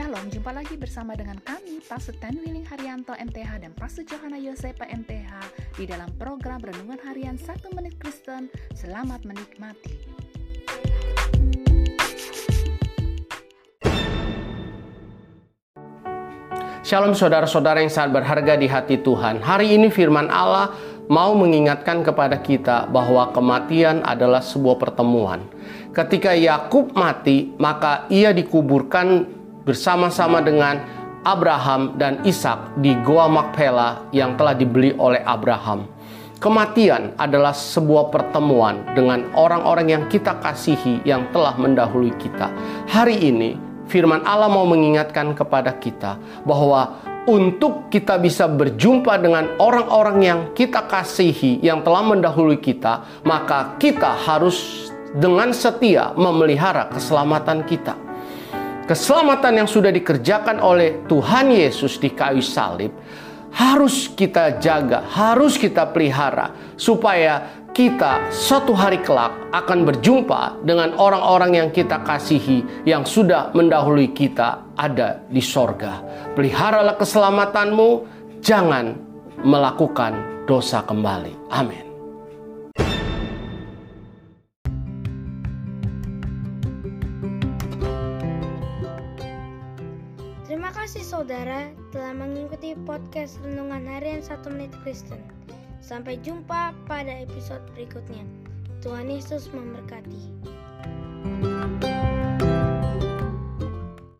Shalom, jumpa lagi bersama dengan kami, Pastor Ten Willing Haryanto MTH dan Pastor Johanna Yosepa MTH di dalam program Renungan Harian 1 Menit Kristen. Selamat menikmati. Shalom saudara-saudara yang sangat berharga di hati Tuhan. Hari ini firman Allah mau mengingatkan kepada kita bahwa kematian adalah sebuah pertemuan. Ketika Yakub mati, maka ia dikuburkan bersama-sama dengan Abraham dan Ishak di Goa Makpela yang telah dibeli oleh Abraham. Kematian adalah sebuah pertemuan dengan orang-orang yang kita kasihi yang telah mendahului kita. Hari ini firman Allah mau mengingatkan kepada kita bahwa untuk kita bisa berjumpa dengan orang-orang yang kita kasihi yang telah mendahului kita, maka kita harus dengan setia memelihara keselamatan kita keselamatan yang sudah dikerjakan oleh Tuhan Yesus di kayu salib harus kita jaga, harus kita pelihara supaya kita suatu hari kelak akan berjumpa dengan orang-orang yang kita kasihi yang sudah mendahului kita ada di sorga. Peliharalah keselamatanmu, jangan melakukan dosa kembali. Amin. Kasih saudara telah mengikuti podcast Renungan Harian 1 Menit Kristen. Sampai jumpa pada episode berikutnya. Tuhan Yesus memberkati.